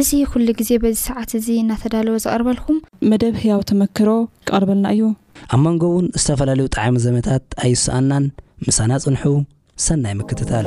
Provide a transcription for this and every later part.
እዚ ኩሉ ግዜ በዚ ሰዓት እዚ እናተዳለወ ዘቕርበልኩም። መደብ ህያው ተመክሮ ክቐርበልና እዩ። ኣብ መንጎ እውን ዝተፈላለዩ ጠዓሚ ዘመታት ኣይሰኣናን ምሳና ፅንሑ ሰናይ ምክትታል።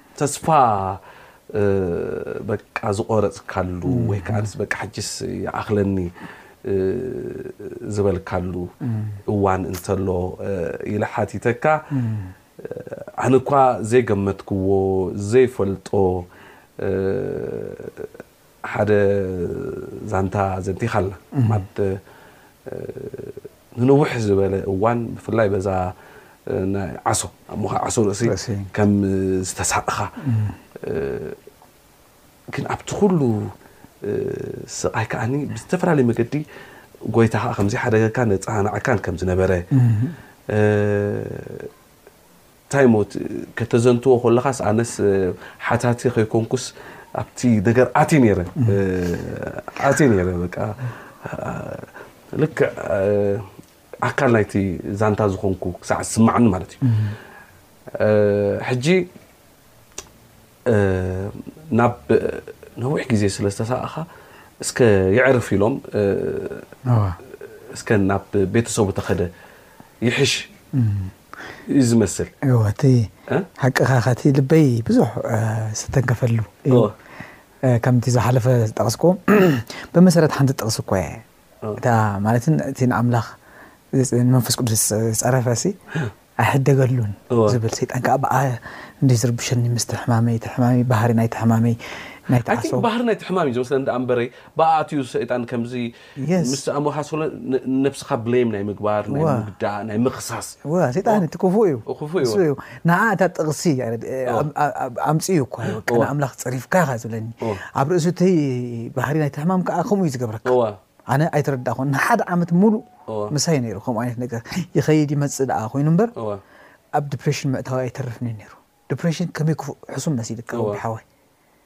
ተስፋ በቃ ዝቖረጽካሉ ወይ ከዓንስ በቃ ሕጅስ ይኣኽለኒ ዝበልካሉ እዋን እንተሎ ኢለ ሓቲተካ ኣነ እኳ ዘይገመትክዎ ዘይፈልጦ ሓደ ዛንታ ዘንቲኻልና ማድ ንንውሕ ዝበለ እዋን ብፍላይ በዛ ናይ ዓሶ ኣብ ሞኻ ዓሶ ርእሲ ከም ዝተሳቕኻ ግን ኣብቲ ኩሉ ስቓይ ከዓኒ ብዝተፈላለየ መገዲ ጎይታ ከዓ ከምዘይሓደገካን ዘጸናንዓካን ከም ዝነበረ እንታይ እሞ እቲ ከተዘንትዎ ከለኻስ ኣነስ ሓታቲ ከይኮንኩስ ኣብቲ ነገር ኣትየ ነይረ ኣትየ ነይረ በቃ ልክዕ ኣካል ናይቲ ዛንታ ዝኾንኩ ክሳዕ ዝስማዓኒ ማለት እዩ ሕጂ ናብ ነዊሕ ግዜ ስለ ዝተሳቐኻ እስከ የዕርፍ ኢሎም እስከ ናብ ቤተሰቡ ተኸደ ይሕሽ እዩ ዝመስል። እወ እቲ ሓቅኻ እኻ እቲ ልበይ ብዙሕ ዝተንከፈሉ እዩ። ከምቲ ዝሓለፈ ዝጠቕስኩዎ ብመሰረት ሓንቲ ጥቕሲ እኮ እየ እታ ማለት እቲ ንኣምላኽ ንመንፈስ ቅዱስ ዝጸረፈሲ ኣይሕደገሉን ዝብል ሰይጣን ከኣ ብኣ እንድዩ ዝርብሸኒ ምስቲ ሕማመይ እቲ ሕማመይ ባህሪ ናይቲ ሕማመይ ናይቲ ዓሶ። I think ባህሪ ናይቲ ሕማም እዩ ዝመስለኒ ደኣ እምበረይ ብኣ ኣትዩ ሰይጣን ከምዚ ምስ ኣሞኻስ ከሎ ንነብስኻ blame ናይ ምግባር ናይ ምውዳእ ናይ ምኽሳስ። እወ ሰይጣን እቲ ክፉእ እዩ ንሱ እዩ ንዓ እታ ጥቕሲ ኣምጺኡ እኳ እዩ በቃ ንኣምላኽ ጸሪፍካ ኢኻ ዝብለኒ ኣብ ርእሲ እቲ ባህሪ ናይቲ ሕማም ከኣ ከምኡ እዩ ዝገብረካ። ኣነ ኣይተረዳእኩን ንሓደ ዓመት ሙሉእ እወ ምሳይ ነይሩ ከምኡ ዓይነት ነገር ይኸይድ ይመጽእ ደኣ ኮይኑ እምበር እወ ኣብ ዲፕሬሽን ምእታወይ ኣይተርፍን'ዩ ነይሩ ዲፕሬሽን ከመይ ክፉእ ሕሱም መሲልካ እወ። ወዲ ሓወይ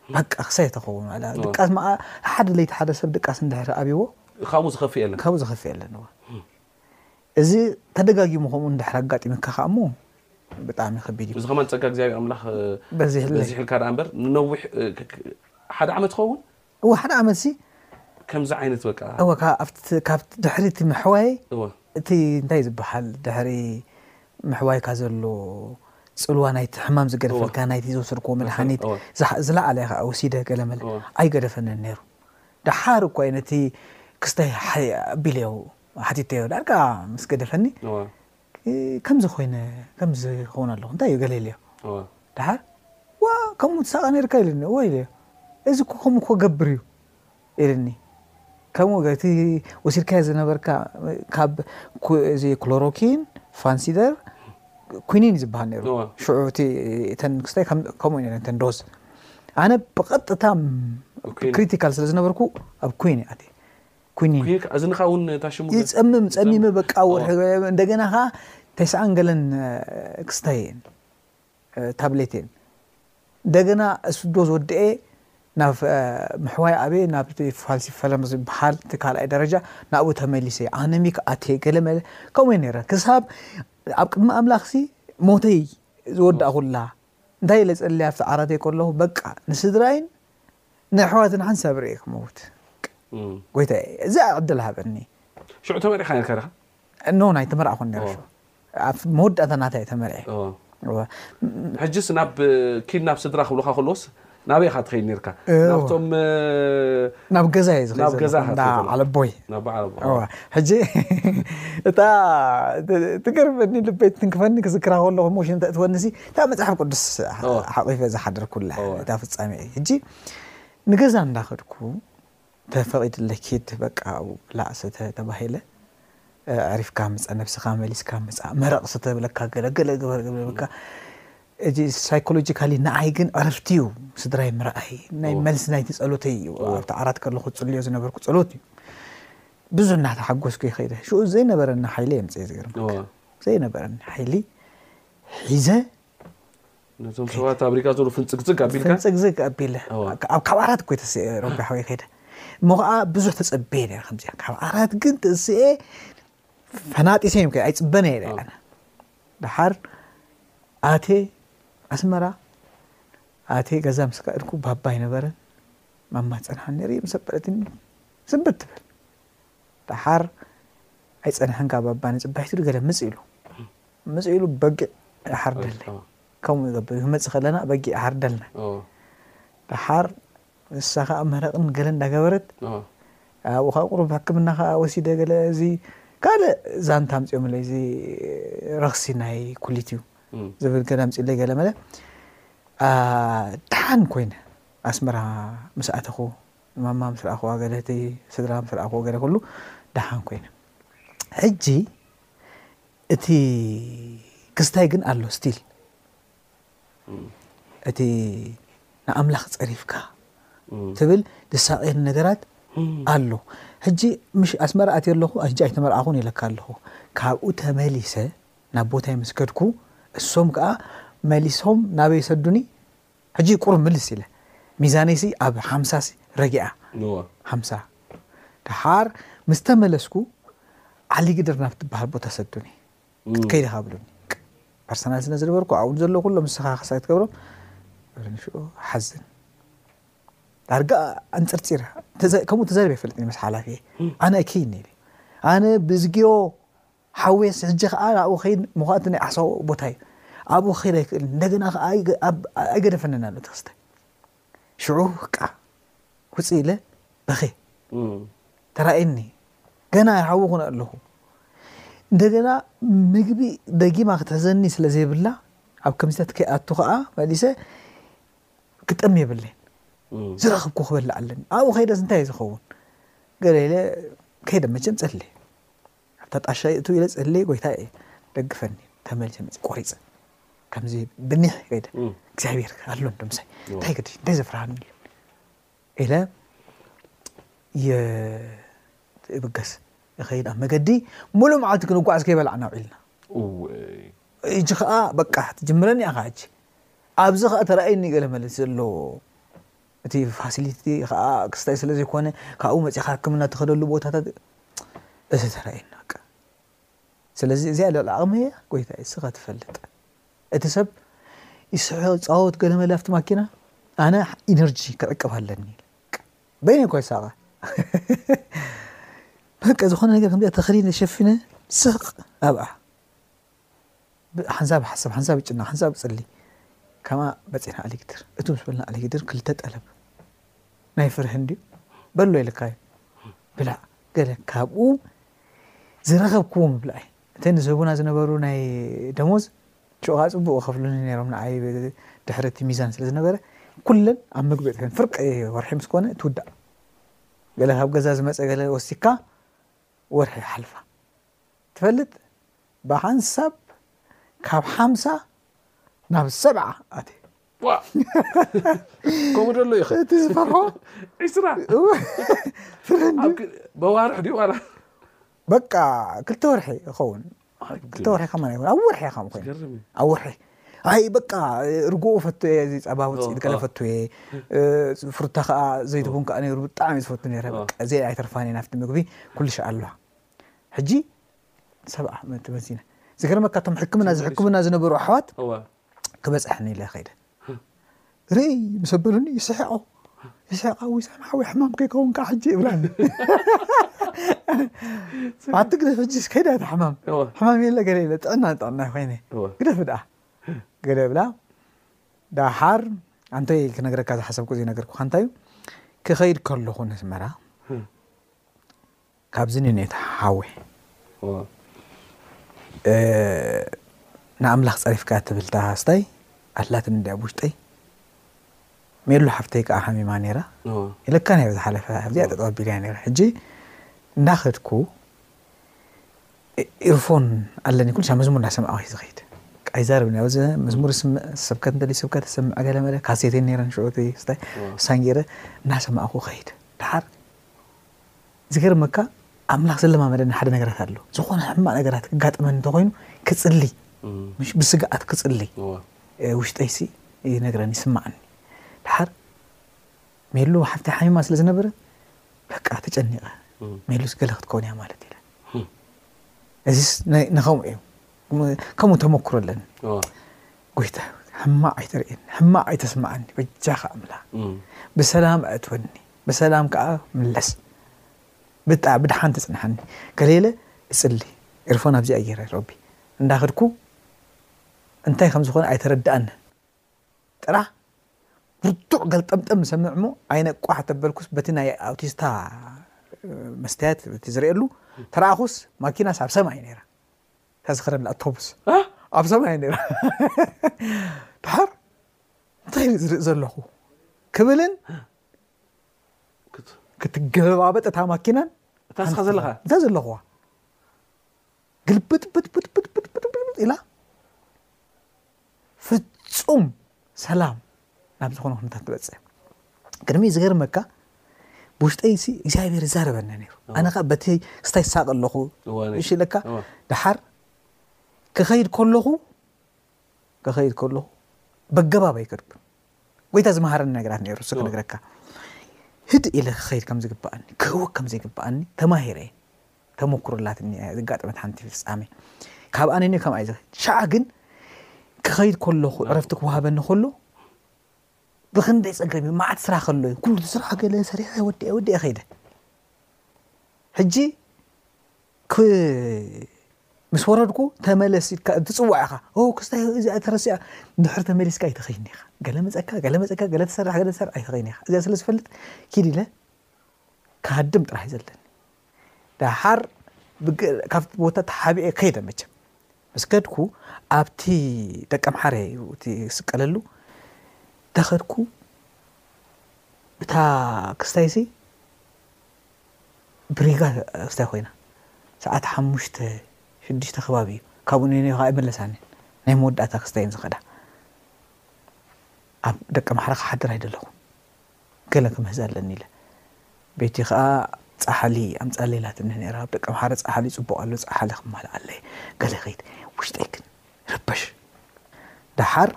በቃ ክሳይ ተኸውን ዋላ እወ። ድቃስ መኣ ሓደ ለይቲ ሓደ ሰብ ድቃስ እንድሕር ኣብይዎ ካብኡ ዝኸፍእ የለን ካብኡ ዝኸፍእ የለን እወ እዚ ተደጋጊሙ ከምኡ እንድሕር ኣጋጢምካ ከኣ እሞ ብጣዕሚ ከቢድ እዩ እዚ ከማን ጸጋ እግዚኣብሔር ኣምላኽ እ፣ በዚሕለይ በዚሕልካ ደኣ እምበር ንነዊሕ እ፣ ክ- ክ- ሓደ ዓመት ይኸውን እወ ሓደ ዓመት ሲ ከምዚ ዓይነት በቃ እወ ካብ ድሕሪ እቲ ምሕዋይ እቲ እንታይ ዝበሃል ድሕሪ ምሕዋይካ ዘሎ ፅልዋ ናይቲ ሕማም ዝገደፈልካ ናይቲ ዝወሰድክዎ መድሓኒት ዝለዓለ ከዓ ወሲደ ገለመለ ኣይገደፈንን ነይሩ ደሓር እኳ እዩ ነቲ ክስታይ ኣቢለዮ ሓቲተዮ ዳርጋ ምስ ገደፈኒ ከምዚ ኮይነ ከምዚ ክኸውን ኣለኹ እንታይ እዩ ገለ ኢለዮ ድሓር ዋ ከምኡ ትሳቐ ነርካ ኢልኒ እወ ኢለዮ እዚ እኮ ከምኡ ክገብር እዩ ኢልኒ ከምኡ እቲ ወሲድካዮ ዝነበርካ ካብ እዚ ክሎሮኪን ፋንሲደር ኩኒን ዝበሃል ነይሩ ሽዑ እቲ እተን ክስታይ ከምኡ ነይረን እተን ዶዝ ኣነ ብቐጥታ ክሪቲካል ስለ ዝነበርኩ ኣብ ኩኒ ኣትየ ኩኒ ኩኒካ እዝንካ ውን እታ ሽሙ ይጸምም ጸሚመ በቃ ወርሒ እንደገና ከኣ ተስዓን ገለን ክስታይ እየን ታብሌት እየን እንደገና እሱ ዶዝ ወድኤ ናብ ምሕዋይ ኣበየ ናብቲ ፋልሲ ፈለም ዝበሃል እቲ ካልኣይ ደረጃ ናብኡ ተመሊሰ ኣነሚክ ኣትየ ገለ መለ ከምኡ እየ ነይረ ክሳብ ኣብ ቅድሚ ኣምላኽሲ ሞተይ ዝወዳእኹላ እንታይ ኢለ ጸልያ ኣብቲ ዓራተይ ከለኹ በቃ ንስድራይን ንኣሕዋትን ሓንሳብ ርእየ ክመውት ጎይታየ እዛ ዕድል ሃበኒ። ሽዑ ተመሪዕካ ኔርካ ዲኻ? ኖን ኣይተመርዓኹን ነይረ ሽዑ ኣብ መወዳእታ ናታ እየ ተመርዔ። ሕጅስ ናብ ኪድ ናብ ስድራ ክብሉኻ ከለዎስ ናበይ ኢኻ ትኸይድ ኔርካ? ናብቶም ናብ ገዛ እየ ዝኸይድ ናብ ገዛ ዘለኹ ኢኻ እንዳ ትኸይድ ዓለቦይ ናብ በዓል ኣቦ። እወ ሕጂ እታ ትገርመኒ ልበይ ትትንክፈኒ ክዝክራ ከለኹ እሞ ሽንቲ እትወኒሲ እታ መጽሓፍ ቅዱስ ሓቚፈ ዝሓደርኩላ እወ። እታ ፍጻሜ እየ ሕጂ ንገዛ እንዳኸድኩ ተፈቒድለይ ኪድ በቃ ኣብኡ ብላዕ ስተ ተባሂለ እ፣ ኣዕሪፍካ ምጸ ነብስኻ መሊስካ ምጻእ መረቕ ስተ ብለካ ገለ ገለ ግበር ብለካ እዚ ሳይኮሎጂካሊ ንዓይ ግን ዕረፍቲ እዩ ስድራይ ምርኣይ ናይ እወ። መልሲ ናይቲ ጸሎተይ እዩ እወ። ኣብቲ ዓራት ከለኹ ዝጽልዮ ዝነበርኩ ጸሎት እዩ ብዙ እናተሓጎስኩ ይኸይደ ሽኡ ዘይነበረኒ ሓይሊ የምጽእ እየ ዝገርመካ እወ። ዘይነበረኒ ሓይሊ ሒዘ ነቶም ሰባት ኣብ ሪጋ ዘሎ ፍንፅግፅግ ኣቢልካ ፍንፅግዝግ ኣቢለ እዋ። ኣብ ካብ ዓራት እኮ ተስኤ ሮቢ ሓወይ ከይደ እሞ ከዓ ብዙሕ ተፀበየ ነይረ ከምዚኣ ካብ ዓራት ግን ተስኤ ፈናጢሰ እዮም ከ- ኣይፅበነ እየ ኣነ ድሓር ኣቴ ኣስመራ ኣቴ ገዛ ምስ ከእድኩ ባባ ኣይነበረን ማማ ፀንሓን ነይረ ምስ ኣበለትኒ ስንብት ትብል ደሓር ኣይጸንሐን ካብ ኣባ ንጽባሒቱ ገለ ምጽእ ኢሉ ምጽእ ኢሉ በጊዕ ይሓርደለይ ከምኡ ይገብር ክመጽእ ከለና በጊዕ ይሓርደልና ደሓር ንሳ ከዓ መረቕን ገለ እንዳገበረት ኣብኡ ከዓ ቁሩብ ሕክምና ከዓ ወሲደ ገለ እዚ ካልእ ዛንታ ኣምፅኦምለይ እዚ ረኽሲ ናይ ኩሊት እዩ ዝብል ገለ ኣምፅለይ ገለ መለ ደሓን ኮይነ ኣስመራ ምስ ኣተኹ ማማ ምስ ረኣኽዋ ገለ እቲ ስድራ ምስ ረኣኽዎ ገለ ኩሉ ደሓን ኮይነ ሕጂ እቲ ክስታይ ግን ኣሎ ስቲል እቲ ንኣምላኽ ጸሪፍካ ትብል ድሳቀየኒ ነገራት ኣሎ ሕጂ ምሽ ኣስመራ ኣትየ ኣለኹ ሕጂ ኣይተመርኣኹን ኢለካ ኣለኹ ካብኡ ተመሊሰ ናብ ቦታይ ምስ ከድኩ እሶም ከዓ መሊሶም ናበይ ሰዱኒ ሕጂ ቁሩብ ምልስ ኢለ ሚዛነይሲ ኣብ ሓምሳሲ ረጊኣ ሓምሳ ደሓር ምስ ተመለስኩ ዓሊግድር ናብ ትበሃል ቦታ ሰዱኒ ክትከይድ ኢኻ ብሉኒ ኣርሰናል ስለ ዝነበርኩ ኣብኡ ዘሎ ኩሎም ንስኻ ክሳይ ትገብሮም ሽኡ ሓዝን ዳርጋ ኣንፅርፂር ከምኡ ተዛሪበ ይፈልጥ ምስ ሓላፊ ኣነ እክይኒ ኣነ ብዝግዮ ሓውየስ ሕጂ ከኣ ናብኡ ክከይድ ምኽንያቱ እቲ ናይ ሓሳቡ ቦታ እዩ ኣብኡ ክከይድ ኣይክእልን እንደገና ከኣ ኣይገደፈንን ኣሎ እቲ ክስተ ሽዑ በቃ ውጽእ ኢለ በኽየ ተራእየኒ ገና ይሓዊ ኩነ ኣለኹ እንደገና ምግቢ ደጊማ ክትሕዘኒ ስለ ዘይብላ ኣብ ከምዚታት ከይኣቱ ከዓ መሊሰ ክጠም የብለይን ዝረኸብኩ ክበልዕ ኣለኒ ኣብኡ ከይደስ እንታይ እዩ ዝኸውን ገለ ኢለ ከይደ መቸም ጸልየ ኣብታ ጣሻ ይእቱ ኢለ ጸልየ ጎይታየ ደግፈኒ ተመልሰ መጽ ቆሪጸ ከምዚ ብኒሕ ከይደ እግዚኣብሔር ኣሎ እንዶ ምሳይ እንታይ ግዲ እንታይ ዘፍርሃኒ ኣሎ ኢለ ይብገስ ይኸይድ ኣብ መገዲ ሙሉእ መዓልቲ ክንጓዓዝ ከይበላዕና ውዒልና እጂ ከዓ በቃ ትጅምረኒ ኢኻ ሕጂ ኣብዚ ከዓ ተረኣየኒ ገለ መለስ ዘለዎ እቲ ፋሲሊቲ ከኣ ክስታይ ስለ ዘይኮነ ካብኡ መጺኻ ሕክምና ትኸደሉ ቦታታት እዚ ተራእየኒ በቃ ስለዚ እዚኣ ልዕሊ ዓቕመይ እያ ጎይታ እስኻ ትፈልጥ እቲ ሰብ ይስሕቕ ይጻወት ገለ መለ ኣብቲ ማኪና ኣነ ኢነርጂ ክዕቅብ ኣለኒ በይነይ እኳ ይሳቐ በቃ ዝኾነ ነገር ከምዚኣ ተኸዲነ ሸፊነ ስቕ ኣብኣ ሓንሳብ ይሓስብ ሓንሳብ ይጭነቅ ሓንሳብ ይጽሊ ከምኣ በጺሕና ኣሊግድር እቱ ምስ በልና ኣሊግድር ክልተ ጠለብ ናይ ፍርሒ እንድዩ በሎ ኢልካ እዩ ብላዕ ገለ ካብኡ ዝረኸብክዎ ምብላዕ እተን ዝህቡና ዝነበሩ ናይ ደሞዝ ሽዑ ከዓ ፅቡቅ ከፍሉኒ ነይሮም ንዓይ ድሕሪ እቲ ሚዛን ስለ ዝነበረ ኩለን ኣብ ምግቢ እትፈን ፍርቂ ወርሒ ምስ ኮነ ትውዳእ ገለ ካብ ገዛ ዝመፀ ገለ ወሲካ ወርሒ ሓልፋ ትፈልጥ ብሓንሳብ ካብ ሓምሳ ናብ ሰብዓ ኣትየ። ከምኡ ዶ ኣሎ ኢኸ እቲ ዝፈርሖ ዒስራ እወ፣ ፍረ እንድዩ። ኣብ ክ- በዋርሕ ድዩ ዋላ በቃ ክልተ ወርሒ ይኸውን ክልተ ወርሒ ከማን ኣይኮነ ኣብ ወርሒ ከም ኮይኑ ገርም እዩ። ኣብ ወርሒ ኣይ በቃ ርግኡ ፈቱ እየ እዚ ፀባ ውፅኢት ገለ ፈቱ እየ እ፣ ፍሩታ ከዓ ዘይቲ ቡን ከዓ ነይሩ ብጣዕሚ ዝፈቱ ነይረ በቃ እዚ ኣይተርፋን እየ ናብቲ ምግቢ ኩሉ ሻዕ ኣለዋ ሕጂ ሰብዓ ዓመት ተመዚነ ዝገርመካ እቶም ሕክምና ዝሕክሙና ዝነበሩ ኣሕዋት ክበፅሐኒ ኢለ ከይደ ርእይ ምስ ኣበሉኒ ይስሕቆ ይስሕቃ ወይ ሰምሓዊ ሕማም ከይከውን ከዓ ሕጂ ይብላኒ ኣቲ ግደፍ ሕጂ ከይዳ እቲ ሕማም ሕማም የለ ገለ የለ ጥዕና ጥዕና ኮይነ ግደፍ ደኣ ገለ ብላ ዳሓር ኣንተይ ክነግረካ ዝሓሰብኩ ዘይነገርኩካ እንታይ እዩ ክኸይድ ከለኹ ነስመራ ካብዚ ንኔታ ሓወይ ንኣምላኽ ጸሪፍካ ትብል እታ ኣስታይ ኣላትኒ እንድያ ኣብ ውሽጠይ ሜሉ ሓፍተይ ከዓ ሓሚማ ነይራ ኢለካ ነይረ ዝሓለፈ ኣብዚኣ ጠጠው ኣቢለያ ነይረ ሕጂ እንዳኸድኩ ኢርፎን ኣለኒ ኩሉ ሻዕ መዝሙር እንዳሰማዕኩ እዩ ዝኸይድ ኣይዛረብ ነይረ እዚ መዝሙር ስብከት እንተልዩ ስብከት ዝሰምዕ ገለ መለ ካሴተይ ነይረን ሽዑ ስታይ ሳንጌረ እናሰማዕኩ ኸይድ ድሓር ዝገርመካ ኣምላኽ ዝለማመደኒ ሓደ ነገራት ኣሎ ዝኾነ ሕማቅ ነገራት ክጋጥመኒ እንተኾይኑ ክጽሊ ምሽ ብስግኣት ክጽሊ ውሽጠይሲ ይነግረኒ ይስማዓኒ ድሓር ሜሉ ሓፍቲ ሓሚማ ስለ ዝነበረ በቃ ተጨኒቀ ሜሉስ ገለ ክትከውን እያ ማለት ኢለ እዚስ ንከምኡ እዩ ከምኡ ተመክሮ ኣለኒ ጎይታ ሕማቅ ኣይተርእየኒ ሕማቅ ኣይተስማዓኒ በጃኻ ኣምላኽ ብሰላም ኣእትወኒ ብሰላም ከኣ ምለስ ብጣዕ ብድሓን ተጽንሓኒ ገሌለ እጽሊ ኤርፎን ኣብዚኣ ጌረ ሎቢ እንዳ ከድኩ እንታይ ከም ዝኮነ ኣይተረደኣንን ጥራ ብርቱዕ ገልጠምጠም እሰምዕ እሞ ዓይነ ቋሕ ተበልኩስ በቲ ናይ ኣውቲስታ መስትያት በቲ ዝርእየሉ ተራኣኹስ ማኪናስ ኣብ ሰማይ ነይራ እታ ዝኸደላ ኣቶቡስ ኣብ ሰማይ ነይራ ድሓር እንታይ ዝርኢ ዘለኹ ክብልን ክትገለባበጥ እታ ማኪናን እታ ስኻ ዘለኻ እዛ ዘለኹዋ ግልብጥብጥብጥብጥብጥብጥ ኢላ ፍጹም ሰላም ናብ ዝኾነ ኩነታት ትበፅሕ ቅድሚ ዝገርመካ ብውሽጠይ እግዚኣብሔር ይዛረበኒ ነይሩ ኣነ ከዓ በቲ ክስታይ ይሳቅ ኣለኹ እሺ ለካ ድሓር ክኸይድ ከለኹ ክኸይድ ከለኹ በገባብ ኣይከድኩን። ጎይታ ዝመሃረኒ ነገራት ነይሩ እሱ ክነግረካ ህድእ ኢለ ክኸይድ ከም ዝግባኣኒ ክህወክ ከም ዘይግባኣኒ ተማሂረ እየ ተመክሮ ኣላትኒ እያ ዘጋጠመት ሓንቲ ፍጻሜ ካብኣ ነኒ ከምኣ እዩ ዝኸይድ ሸዓ ግን ክኸይድ ከለኹ ዕረፍቲ ክወሃበኒ ከሎ ብክንደይ ጸገም እዩ መዓት ስራሕ ከሎ እዩ ኩሉ ስራሕ ገለ ሰሪሐ ወዲአ ወዲአ ከይደ ሕጂ ክ ምስ ወረድኩ ተመለስ ኢልካ እንትጽዋዕ ኢኻ ኦ ክስታይ ሆይ እዚኣ ተረሲዓ ድሕሪ ተመሊስካ ኣይትኸይድን ኢኻ ገለ መጸካ ገለ መጸካ ገለ ትሰርሕ ገለ ትሰርሕ ኣይትኸይድን ኢኻ እዚኣ ስለ ዝፈልጥ ኪድ ኢለ ክሃድም ጥራሕ እዩ ዘለኒ ደሓር ካብቲ ቦታ ተሓቢኤ ከይደ መቸም ምስ ከድኩ ኣብቲ ደቂ ኣምሓረ እዩ እቲ ስቀለሉ ተኸድኩ እታ ክስታይሲ ብሪጋ ኣስታይ ኮይና ሰዓት ሓሙሽተ ሽዱሽተ ከባቢ እዩ ካብኡ ንኔው ከኣ ኣይመለሳን እየን ናይ መወዳእታ ክስታይ እየን ዝኸዳ ኣብ ደቂ ማሕረ ክሓድር ኣይደለኹ ገለ ክምህዝ ኣለኒ ኢለ ቤቲ ከኣ ጻሓሊ ኣምጻለይ ኢላትኒ ነይራ ኣብ ደቂ ማሕረ ጻሓሊ ጽቡቕ ኣሎ ጻሓሊ ክማልኣለይ ገለ ከይት ውሽጠይ ግን ይርበሽ። ደሓር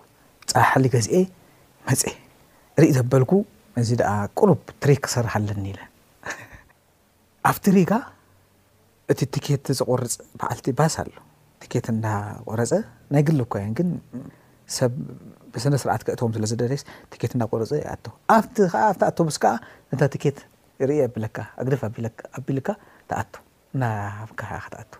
ጻሕሊ ገዝኤ መጸ ሪእ ዘበልኩ እዚ ደኣ ቁሩብ ትሪክ ክሰርሕ ኣለኒ ኢለ። ኣብቲ ሪጋ እቲ ትኬት ዝቆርጽ በዓልቲ ባስ ኣሎ። ትኬት እንዳ ቆረጸ ናይ ግሊ እኳ እየን ግን ሰብ ብስነ ስርዓት ከእተዎም ስለ ዝደለየስ ትኬት እንዳ ቆረጸ ይኣቱ። ኣብቲ ከኣ ኣብቲ ኣቶብስ ከኣ ነታ ትኬት ሪእ የብለካ ኣግድፍ ኣቢልካ ትኣቱ። እናሃብካ ኢኻ ትኣቱ።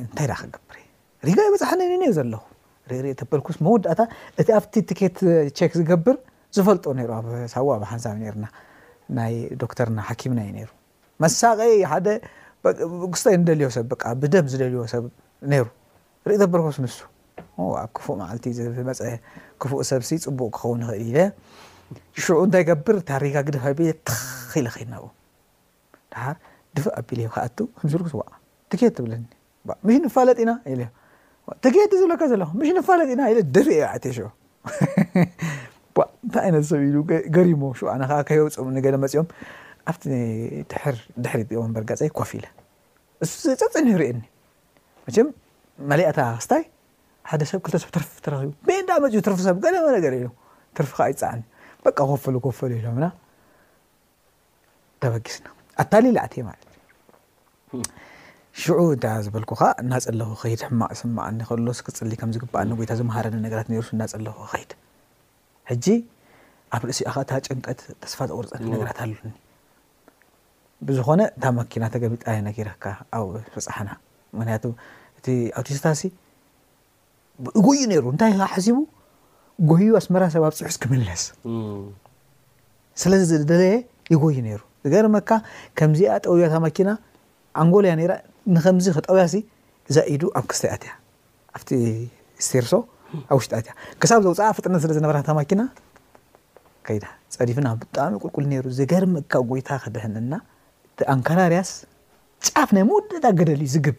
እንታይ ደኣ ክገብር እየ ሪጋ ይበጽሓኒ ነይሩ ዘለኹ ርእ ተበልኩስ መወዳእታ እቲ ኣብቲ ትኬት ቼክ ዝገብር ዝፈልጦ ነይሩ ኣብ ሳዋ ኣብ ሓንሳብ ነርና ናይ ዶክተርና ሓኪምና እዩ ነይሩ መሳቀይ ሓደ ክስታይ እንደልዮ ሰብ በቃ ብደም ዝደልዮ ሰብ ነይሩ ርኢ ተበልኩስ ንሱ ኣብ ክፉእ መዓልቲ ዝመፀ ክፉእ ሰብሲ ፅቡቅ ክኸውን ይኽእል ኢለ ሽዑ እንታይ ገብር ታሪጋ ግደፋ ብ ትኽ ኢለ ኸይናብኡ ደሓር ድፍእ ኣቢለዮ ክኣቱ ከምዚ ኢልኩ ዋእ ትኬት ትብለኒ ባእ ምሽ ንፋለጥ ኢና ኢለዮ ዋእ ትኬት እዩ ዝብለካ ዘለኹ ምሽ ንፋለጥ ኢና ኢለ ደፊኤዮ ኣትየ ሽዑ ባእ እንታይ ዓይነት ሰብ ኢሉ ገሪሞ ሽዑ ኣነ ከዓ ከየውፅኡኒ ገለ መፂኦም ኣብቲ ድሕር ድሕሪት ወንበር ገፀይ ኮፍ ኢለ እሱ ፀፅን ይርእየኒ መቸም መሊኣታ ክስታይ ሓደ ሰብ ክልተ ሰብ ትርፊ ተረኺቡ ቤንዳ መፅኡ ትርፊ ሰብ ገለ ነገር ኢሉ ትርፊ ከዓ ይፀዓኒ በቃ ኮፈሉ ኮፈሉ ኢሎምና ተበጊስና ኣታሊለ ኣትየ ማለት እዩ ሽዑ እንታ ዝበልኩኻ እናጸለኹ ኸይድ ሕማቕ ይስምዓኒ ከሎስ ክጽሊ ከም ዝግብኣኒ ጎይታ ዝመሃረኒ ነገራት ነይሩስ እናጸለኹ ኸይድ ሕጂ ኣብ ርእሲኣ ኸኣ እታ ጭንቀት ተስፋ ዘቑርጸኒ ነገራት ኣሉኒ ብዝኾነ እታ መኪና ተገቢጣ እየ ነጊረካ ኣብ በጻሕና ምክንያቱ እቲ ኣውቲስታሲ ብእግኡ እዩ ነይሩ እንታይ ከ ሓሲቡ ጎዩ ኣስመራ ሰብ ኣብፅሑስ ክምለስ ስለ ዝደለየ ይጎዩ ነይሩ ዝገርመካ ከምዚኣ ጠውያታ መኪና ኣንጎል እያ ነይራ ንከምዚ ከጠውያሲ እዛ ኢዱ ኣብ ክስተ ኣትያ ኣብቲ ስቴርሶ ኣብ ውሽጢ ኣትያ ክሳብ ዘውፅኣ ፍጥነት ስለ ዝነበራታ ማኪና ከይዳ ፀዲፍና ብጣዕሚ ቁልቁል ነይሩ ዝገርመካ ጎይታ ከድሕነና እቲ ኣንካራርያስ ጫፍ ናይ መወዳእታ ገደል እዩ ዝግብ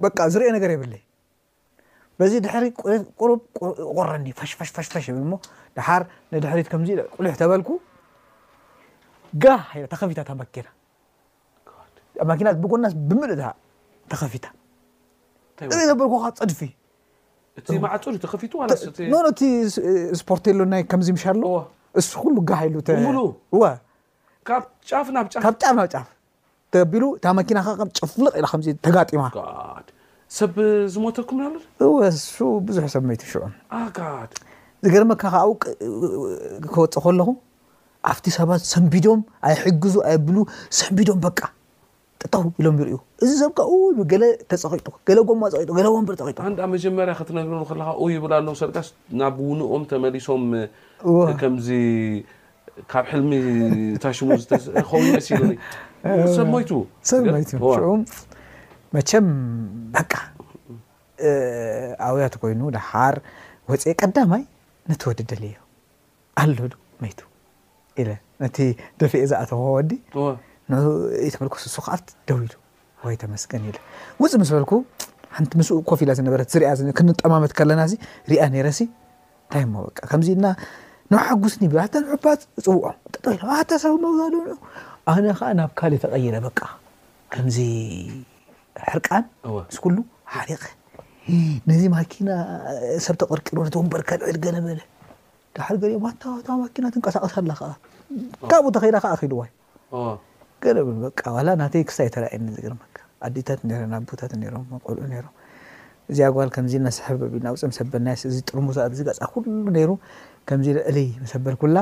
በቃ ዝርኤ ነገር የብለይ በዚ ድሕሪ ቁሩብ ቆረኒ ፈሽፈሽፈሽፈሽ ይብል እሞ ድሓር ንድሕሪት ከምዚ ቁሊሕ ተበልኩ ጋህ ኢላ ተኸፊታ እታ መኪና መኪናት ብጎናስ ብምልእታ ተኸፊታ ጥሪ ዘበልኩኻ ፀድፊ እቲ ማዕፆ ድዩ ተኸፊቱ ዋላስ እቲ ኖ እቲ ስፖርቴሎ ናይ ከምዚ ምሻ ኣሎ እዋ። እሱ ኩሉ ጋህ ኢሉ ተ- ብምሉኡ? እወ ካብ ጫፍ ናብ ጫፍ ካብ ጫፍ ናብ ጫፍ ተቢሉ እታ መኪና ከ ከም ጭፍልቅ ኢላ ከምዚ ተጋጢማ። ጋድ ሰብ ዝሞተኩም ነሩ እወ ሹ ብዙሕ ሰብ መይቱ ሽዑ ኣጋድ ዝገርመካ ከዓ ኣብኡ ቅ- ክወፅእ ከለኹ ኣብቲ ሰባት ሰንቢዶም ኣይሕግዙ ኣይብሉ ሰንቢዶም በቃ ጠጠው ኢሎም ይርእዩ እዚ ሰብ ከዓ ኡይ ገለ ተፀቂጡ ገለ ጎማ ፀቂጡ ገለ ወንበር ፀቂጡ ኣንዳ መጀመርያ ክትነግረሉ ከለካ ኡ ይብል ኣለዉ ሰርጋስ ናብ ውንኦም ተመሊሶም እወ ከምዚ ካብ ሕልሚ እንታይ ሽሙ ዝተዝኸውን መሲሉኒ ሰብ ሞይቱ ሰብ ሞይቱ ሽዑ መቸም በቃ ኣውያት ኮይኑ ደሓር ወፅኤ ቀዳማይ ነቲ ወዲ ደልዮ ኣሎ ዶ መይቱ ኢለ ነቲ ደፊኤ ዝኣተኹዎ ወዲ ንኡ ተመልከሱ እሱ ከዓ ደው ኢሉ ወይ ተመስገን ኢለ ውፅ ምስ በልኩ ሓንቲ ምስኡ ኮፍ ኢላ ዝነበረት ዝሪኣ ክንጠማመት ከለና እዚ ሪኣ ነይረ ሲ እንታይ እሞ በቃ ከምዚ እና ንሓጉስኒ ብላ ሓታ ንዕባ ፅውዖም ጠጠው ኢሎም ሓታ ሰብ መውዛሉ ኣነ ከዓ ናብ ካልእ ተቐይረ በቃ ከምዚ ሕርቃን ምስ ኩሉ ሓሪቐ ነዚ ማኪና ሰብ ተቐርቂሩ ነቲ ወንበር ከልዕል ገለ በለ ድሓር ገሊኦም ኣታ እታ ማኪና ትንቀሳቐስ ኣላ ከዓ ካብኡ ተኸይዳ ከዓ ኣኺድዋ እዩ ገለ በሉ በቃ ዋላ ናተይ ክስ ኣይተራእየኒ ዝገርመካ ኣዲታት ነረን ኣቦታት ነሮም ቆልዑ ነሮም እዚኣ ጓል ከምዚ ኢልና ስሕብ ኣቢልና ኣውፅም ሰበልናስ እዚ ጥርሙዝ ኣብዚ ገፃ ኩሉ ነይሩ ከምዚ ኢለ እልይ መሰበልኩላ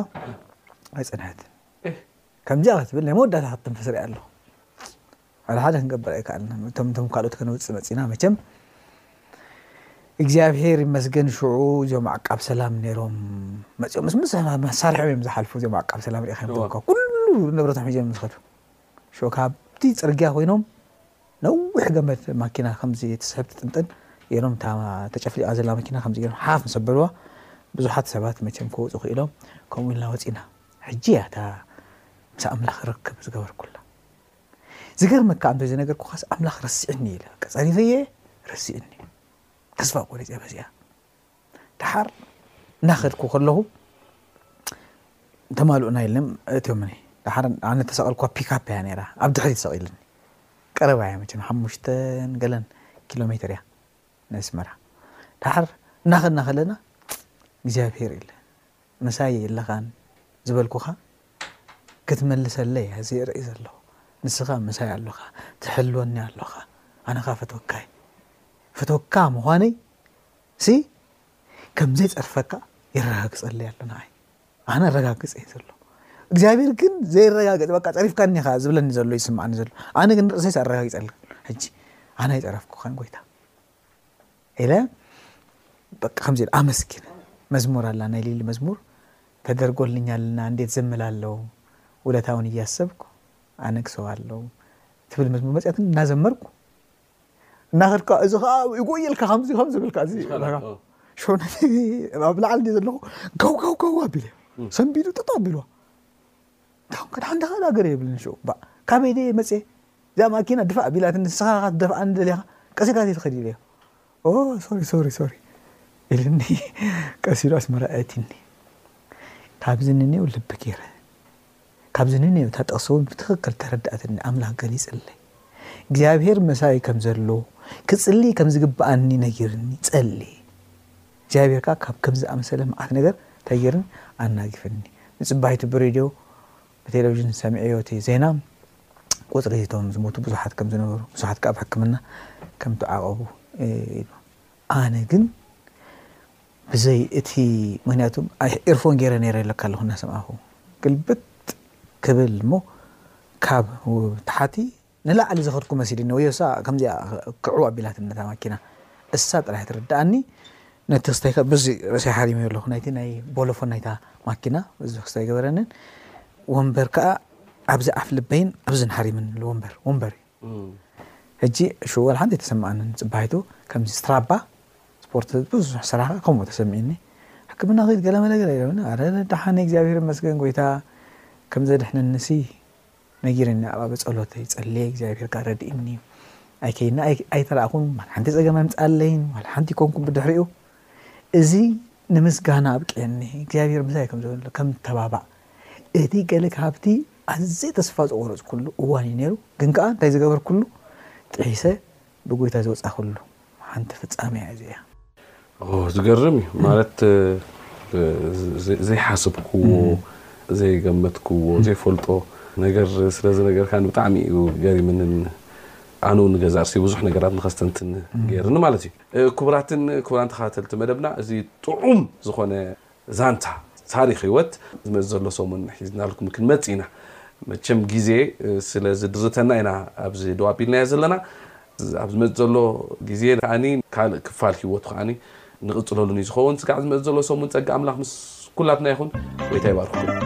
ኣይፀንሐትን ከምዚኣ ክትብል ናይ መወዳእታ ክትትንፍስ ሪኣ ኣለኹ ሓደ ሓደ ክንገብር ኣይከኣልናን እቶም እቶም ካልኦት ከነውፅእ መፂና መቸም እግዚኣብሄር ይመስገን ሽዑ እዚኦም ዓቃብ ሰላም ነይሮም መፅኦም ምስ ምስ መሳርሖም እዮም ዝሓልፉ እዚኦም ዓቃብ ሰላም ሪኢኻ ዮምካ ኩሉ ንብረቶም ሒዞም እዮም ዝኸዱ ሽዑ ካብቲ ፅርግያ ኮይኖም ነዊሕ ገመድ ማኪና ከምዚ ትስሕብ ትጥንጥን ገይሮም እታ ተጨፍሊቃ ዘላ መኪና ከምዚ ገይሮም ሓፍ ምስ ኣበልዋ ብዙሓት ሰባት መቸም ክወፁ ክኢሎም ከምኡ ኢልና ወፂና ሕጂ እያ እታ ምስ ኣምላኽ ርክብ ዝገበርኩላ ዝገርመካ ኣንተ ዝነገርኩኻስ ኣምላኽ ረሲዕኒ ኢለ በቃ ጸሪፈየ ረሲዕኒ ተስፋ ቆሪጸ በዚኣ ደሓር እናኸድኩ ከለኹ ተማልኡና የለም እትዮምኒ ደሓር ኣነ ተሰቐልኳ ፒካፕ እያ ነይራ ኣብ ድሕሪት ሰቒልኒ ቀረባ እያ መቸም ሓሙሽተን ገለን ኪሎ ሜትር እያ ነስመራ ደሓር እናኸድና ከለና እግዚኣብሄር ኢለ ምሳይ የለኻን ዝበልኩኻ ክትምልሰለይ እየ ዝርኢ ዘለኹ ንስኻ ምሳይ ኣሎኻ ትሕልወኒ ኣሎኻ ኣነ ከኣ ፈትወካ እየ ፈትወካ ምዃነይ ሲ ከም ዘይጸርፈካ የረጋግጸለይ ኣሎ ንዓይ ኣነ ኣረጋግጽ እየ ዘሎ እግዚኣብሔር ግን ዘይረጋገጽ በቃ ጸሪፍካኒ ኢኻ ዝብለኒ ዘሎ ይስምዓኒ ዘሎ ኣነ ግን ንርእሰይስ ኣረጋጊጸልካ ሕጂ ኣነ ኣይጸረፍኩኻን ጎይታ ኢለ በቃ ከምዚ ኢለ ኣመስግን መዝሙር ኣላ ናይ ሊሊ መዝሙር ተደርጎልኛልና እንዴት ዘመላለዉ ውለታውን እያሰብኩ ኣነግሰዋለሁ ትብል መዝሙር መፅያትን እናዘመርኩ እናኸድካ እዚ ከዓ ይጎየልካ ከምዚ ከም ዝብልካ እዚ ሾነ ኣብ ላዕሊ ዘለኹ ገው ገው ገው ኣቢለ ሰንቢዱ ጥጥ ኣቢልዋ እንታኹም ከ ሓንቲ ካልእ ሃገር የብልን ሸው ባእ ካበይ ደየ መጽየ እዛ ማኪና ድፋእ ኣቢላትኒ ንስኻ ኻት ደፍኣኒ ደሊኻ ቀሲልካ ዘይትኸድ ኢለዮ ኦ ሶሪ ሶሪ ሶሪ ኢልኒ ቀሲሉ ኣስመራ ኣእቲኒ ካብዚ ንኔው ልቢ ገይረ ካብዚ ንኔው እታ ጥቕሲ እውን ብትኽክል ተረዳእትኒ ኣምላኽ ገሊጽለይ እግዚኣብሄር መሳይ ከም ዘሎ ክጽሊ ከም ዝግብኣኒ ነጊርኒ ጸሊ እግዚኣብሄር ከኣ ካብ ከምዚ ዝኣመሰለ መዓት ነገር ተይርን ኣናጊፍኒ። ንጽባሒቱ ብሬድዮ ብቴለቭዥን ሰሚዐዮ እቲ ዜና ቁጽሪ እቶም ዝሞቱ ብዙሓት ከም ዝነበሩ ብዙሓት ከኣ ኣብ ሕክምና ከም ተዓቆቡ ኢሉ። ኣነ ግን ብዘይ እቲ ምክንያቱ ኤርፎን ገይረ ነይረ ኢለካ ኣለኹ እናሰማዕኹ ግልብጥ ክብል እሞ ካብ ተሓቲ ንላዕሊ ዝኸድኩ መሲልኒ ወዮ እሳ ከምዚኣ ክዕው ኣቢላትኒ ነታ ማኪና እሳ ጥራይ ትርድኣኒ ነቲ ክስታይ ከኣ በዚ ርእሰይ ሓሪመዮ ኣለኹ ናይቲ ናይ ቦሎፎን ናይታ ማኪና እዚ ክስታይ ኣይገበረንን ወንበር ከኣ ኣብዚ ኣፍ ልበይን ኣብዝን ሓሪምኒ ኣሎ ወንበር ወንበር እዩ ሕጂ ሽው ወላ ሓንቲ ኣይተሰምኣንን ጽባሒቱ ከምዚ ስትራባ ስፖርት ብዙሕ ሰራኸ ከምኡ ተሰሚዕኒ ሕክምና ኺድ ገለ መለ ገለ ኢሎምኒ ኣረ ደሓነ እግዚኣብሄር ይመስገን ጎይታ ከም ዘድሕነኒ ሲ ነጊረኒ ኣባ ብጸሎተይ ጸልየ እግዚኣብሄር ካኣ ረዲእኒ ኣይከይድና ኣይተራእኹን ዋላ ሓንቲ ጸገም ኣይምጻኣለይን ዋላ ሓንቲ ኣይኮንኩን ብድሕሪኡ እዚ ንምስጋና ኣብቅየኒ እግዚኣብሄር ምሳይ ከም ዘሎ ከም ተባባዕ እቲ ገለ ካብቲ ኣዝየ ተስፋ ዝቆረጽኩሉ እዋን እዩ ነይሩ ግን ከኣ እንታይ ዝገበርኩሉ ጥሒሰ ብጎይታ ዝወጻኹሉ ሓንቲ ፍጻሜ እያ እዚኣ። ኦ ዝገርም እዩ ማለት ዘይሓስብክዎ ዘይገመትክዎ ዘይፈልጦ ነገር ስለ ዝነገርካኒ ብጣዕሚ እዩ ገሪምንን ኣነ እውን ገዛ ርእሰይ ብዙሕ ነገራት ንኸስተንትን ገይርኒ ማለት እዩ። ክቡራትን ክቡራን ተኸታተልቲ መደብና እዚ ጥዑም ዝኾነ ዛንታ ታሪኽ ህይወት ዝመጽእ ዘሎ ሰሙን ሒዝናልኩም ክንመጽእ ኢና። መቸም ግዜ ስለ ዝድርተና ኢና ኣብዚ ደው ኣቢልናዮ ዘለና። ኣብ ዝመጽእ ዘሎ ግዜ ከኣ ካልእ ክፋል ህይወቱ ከኣ ንቕጽለሉን እዩ ዝኸውን። ስጋዕ ዝመጽእ ዘሎ ሰሙን ጸጋ ኣምላኽ ምስ ኩላትና ይኹን። ጎይታ ይባርኽኩም።